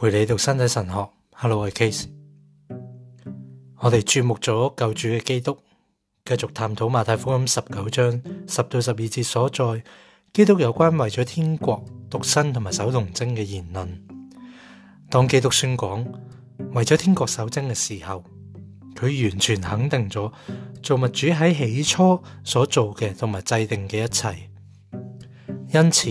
陪你读身体神学，Hello，我系 Case。我哋注目咗救主嘅基督，继续探讨马太福音十九章十到十二节所在基督有关为咗天国独身同埋守童贞嘅言论。当基督宣讲为咗天国守贞嘅时候，佢完全肯定咗做物主喺起初所做嘅同埋制定嘅一切。因此，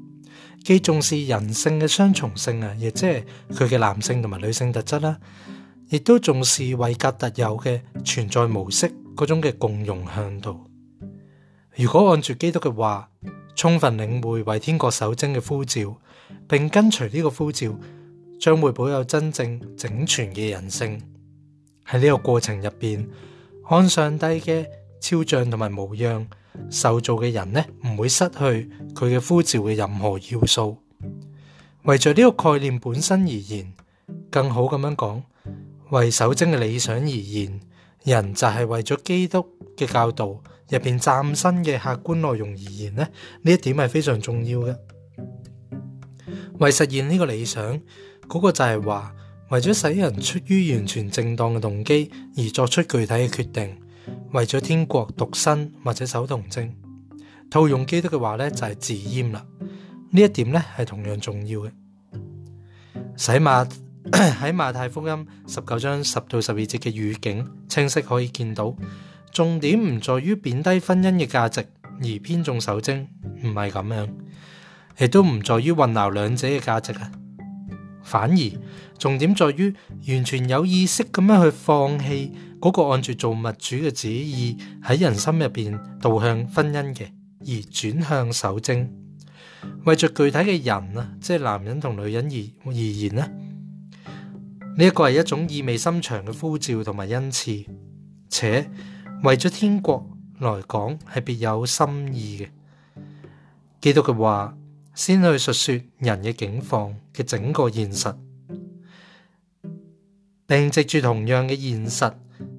既重视人性嘅双重性啊，亦即系佢嘅男性同埋女性特质啦，亦都重视维格特有嘅存在模式嗰种嘅共融向度。如果按住基督嘅话，充分领会为天国守贞嘅呼召，并跟随呢个呼召，将会保有真正整全嘅人性。喺呢个过程入边，看上帝嘅肖像同埋模样。受造嘅人呢，唔会失去佢嘅呼召嘅任何要素。为咗呢个概念本身而言，更好咁样讲，为守贞嘅理想而言，人就系为咗基督嘅教导入边崭新嘅客观内容而言呢？呢一点系非常重要嘅。为实现呢个理想，嗰个就系话，为咗使人出于完全正当嘅动机而作出具体嘅决定。为咗天国独身或者守童贞，套用基督嘅话咧，就系自阉啦。呢一点咧系同样重要嘅。洗马 喺马太福音十九章十到十二节嘅语境清晰可以见到，重点唔在于贬低婚姻嘅价值而偏重守贞，唔系咁样，亦都唔在于混淆两者嘅价值啊。反而重点在于完全有意识咁样去放弃。嗰个按住做物主嘅旨意喺人心入边导向婚姻嘅，而转向守贞，为着具体嘅人啊，即系男人同女人而而言呢，呢一个系一种意味深长嘅呼召同埋恩赐，且为咗天国来讲系别有心意嘅。基督嘅话先去述说人嘅境况嘅整个现实，并藉住同样嘅现实。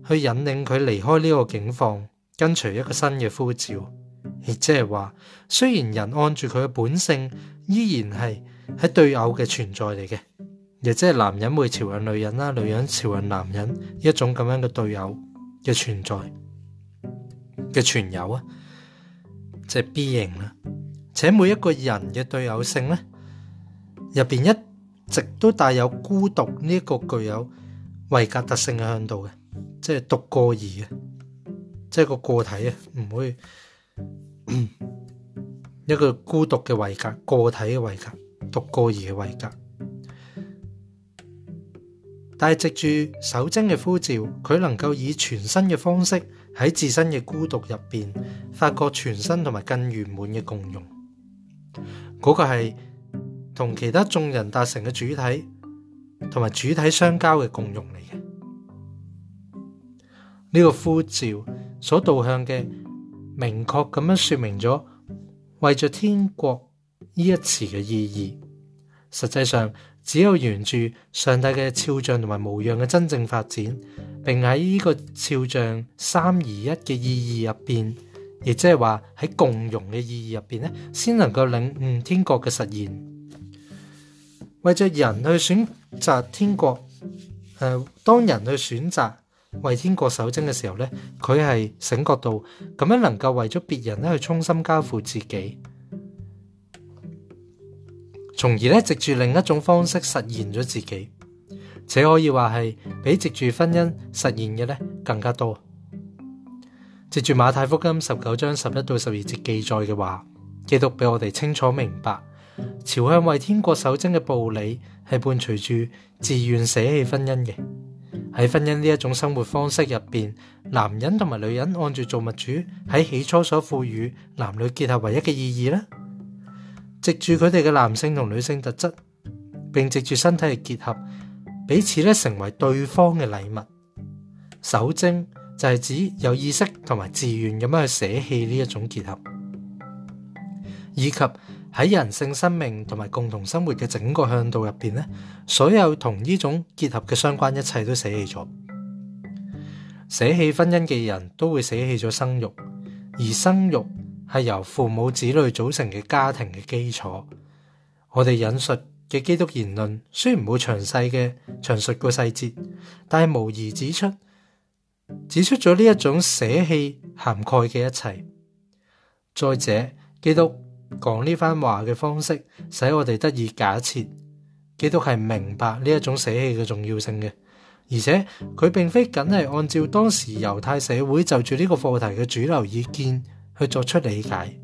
去引领佢离开呢个境况，跟随一个新嘅呼召，亦即系话，虽然人按住佢嘅本性，依然系喺对偶嘅存在嚟嘅，亦即系男人会朝向女人啦，女人朝向男人一种咁样嘅对偶嘅存在嘅存有啊，即系 B 型啦。且每一个人嘅对偶性咧，入边一直都带有孤独呢一个具有维格特性嘅向度嘅。即系独个儿啊，即系个个体啊，唔会一个孤独嘅位格，个体嘅位格，独个儿嘅位格。但系藉住手精嘅呼召，佢能够以全新嘅方式喺自身嘅孤独入边，发觉全身同埋更圆满嘅共融。嗰个系同其他众人达成嘅主体，同埋主体相交嘅共融嚟嘅。呢个呼召所导向嘅明确咁样说明咗，为着天国呢一词嘅意义，实际上只有沿住上帝嘅肖像同埋模样嘅真正发展，并喺呢个肖像三而一嘅意义入边，亦即系话喺共融嘅意义入边咧，先能够领悟天国嘅实现。为着人去选择天国，诶，当人去选择。为天国守贞嘅时候咧，佢系醒觉到咁样能够为咗别人咧去衷心交付自己，从而咧藉住另一种方式实现咗自己，且可以话系比藉住婚姻实现嘅咧更加多。藉住马太福音十九章十一到十二节记载嘅话，基督俾我哋清楚明白，朝向为天国守贞嘅暴理系伴随住自愿舍弃婚姻嘅。喺婚姻呢一種生活方式入边，男人同埋女人按住做物主喺起初所賦予男女結合唯一嘅意義咧，藉住佢哋嘅男性同女性特質，並藉住身體嘅結合，彼此咧成為對方嘅禮物。守贞就係指有意識同埋自愿咁樣去舍棄呢一種結合，以及。喺人性生命同埋共同生活嘅整个向度入边咧，所有同呢种结合嘅相关一切都舍弃咗。舍弃婚姻嘅人都会舍弃咗生育，而生育系由父母子女组成嘅家庭嘅基础。我哋引述嘅基督言论虽然冇详细嘅详述过细节，但系无疑指出指出咗呢一种舍弃涵盖嘅一切。再者，基督。讲呢番话嘅方式，使我哋得以假设基督系明白呢一种舍弃嘅重要性嘅，而且佢并非仅系按照当时犹太社会就住呢个课题嘅主流意见去作出理解。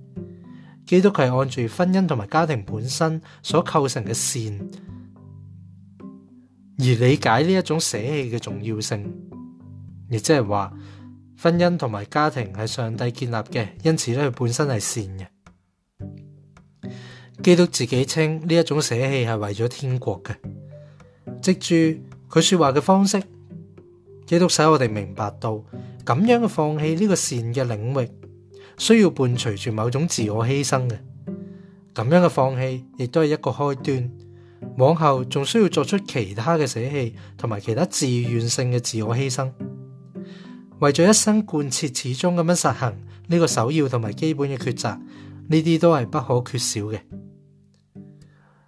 基督系按住婚姻同埋家庭本身所构成嘅善而理解呢一种舍弃嘅重要性，亦即系话婚姻同埋家庭系上帝建立嘅，因此咧，佢本身系善嘅。基督自己称呢一种舍弃系为咗天国嘅，藉住佢说话嘅方式，基督使我哋明白到咁样嘅放弃呢个善嘅领域，需要伴随住某种自我牺牲嘅。咁样嘅放弃亦都系一个开端，往后仲需要作出其他嘅舍弃同埋其他自愿性嘅自我牺牲，为咗一生贯彻始终咁样实行呢个首要同埋基本嘅抉择，呢啲都系不可缺少嘅。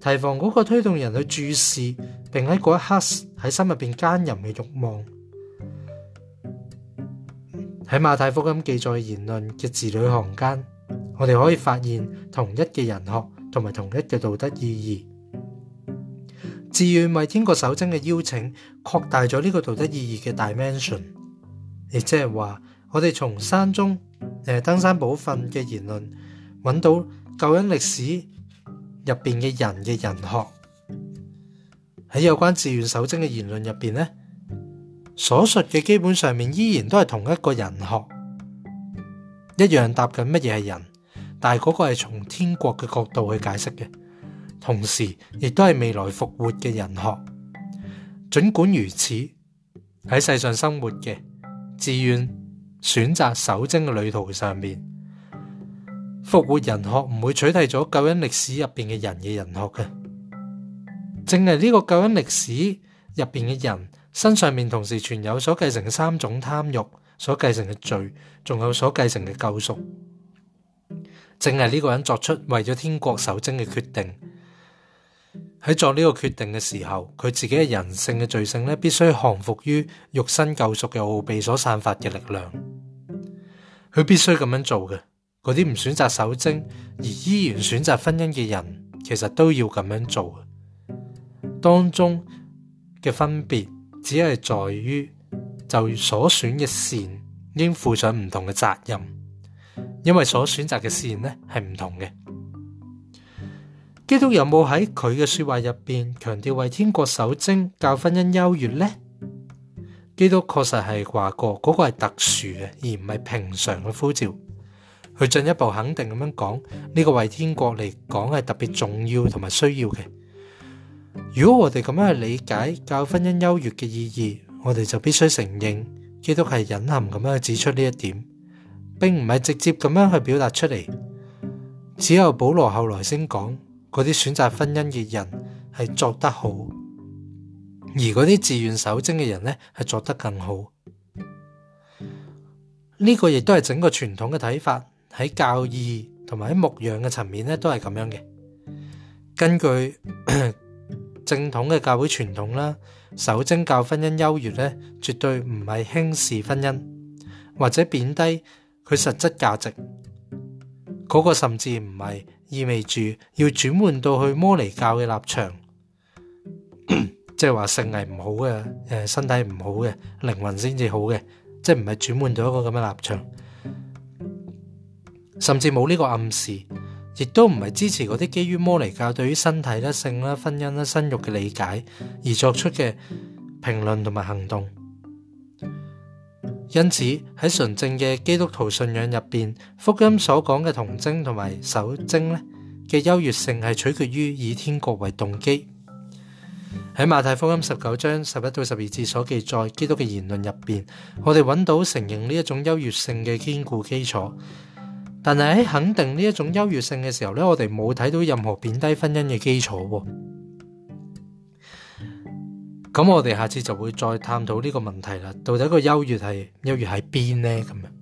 提防嗰个推动人去注视，并喺嗰一刻喺心入边奸淫嘅欲望。喺马太福音记载言论嘅字里行间，我哋可以发现同一嘅人学同埋同一嘅道德意义。至愿为天国守贞嘅邀请，扩大咗呢个道德意义嘅大 m e n s i o n 亦即系话我哋从山中诶登山宝训嘅言论揾到救恩历史。入边嘅人嘅人學喺有關自愿守贞嘅言論入边呢，所述嘅基本上面依然都系同一個人學，一樣答緊乜嘢係人，但系嗰個係從天国嘅角度去解釋嘅，同時亦都係未來復活嘅人學。儘管如此，喺世上生活嘅自愿选择守贞嘅旅途上面。复活人学唔会取代咗救恩历史入边嘅人嘅人学嘅，正系呢个救恩历史入边嘅人身上面同时存有所继承嘅三种贪欲，所继承嘅罪，仲有所继承嘅救赎。正系呢个人作出为咗天国守贞嘅决定，喺作呢个决定嘅时候，佢自己嘅人性嘅罪性咧，必须降服于肉身救赎嘅奥秘所散发嘅力量，佢必须咁样做嘅。嗰啲唔选择守贞而依然选择婚姻嘅人，其实都要咁样做。当中嘅分别只系在于就所选嘅线应负上唔同嘅责任，因为所选择嘅线呢系唔同嘅。基督有冇喺佢嘅说话入边强调为天国守贞，教婚姻优越呢？基督确实系话过嗰个系特殊嘅，而唔系平常嘅呼召。佢進一步肯定咁樣講，呢個為天国嚟講係特別重要同埋需要嘅。如果我哋咁樣去理解教婚姻優越嘅意義，我哋就必須承認基督係隱含咁樣去指出呢一點，並唔係直接咁樣去表達出嚟。只有保羅後來先講嗰啲選擇婚姻嘅人係作得好，而嗰啲自愿守贞嘅人呢係作得更好。呢個亦都係整個傳統嘅睇法。喺教義同埋喺牧羊嘅層面咧，都係咁樣嘅。根據 正統嘅教會傳統啦，守贞教婚姻優越咧，絕對唔係輕視婚姻或者贬低佢實質價值。嗰個甚至唔係意味住要轉換到去摩尼教嘅立場，即係話性藝唔好嘅，诶身體唔好嘅，靈魂先至好嘅，即係唔係轉換到一個咁嘅立場。甚至冇呢个暗示，亦都唔系支持嗰啲基于摩尼教对于身体啦、性啦、婚姻啦、生育嘅理解而作出嘅评论同埋行动。因此喺纯正嘅基督徒信仰入边，福音所讲嘅童贞同埋守贞咧嘅优越性系取决于以天国为动机。喺马太福音十九章十一到十二节所记载基督嘅言论入边，我哋揾到承认呢一种优越性嘅坚固基础。但系喺肯定呢一種優越性嘅時候呢我哋冇睇到任何貶低婚姻嘅基礎喎。咁我哋下次就會再探討呢個問題啦。到底個優越係優越喺邊呢？咁樣。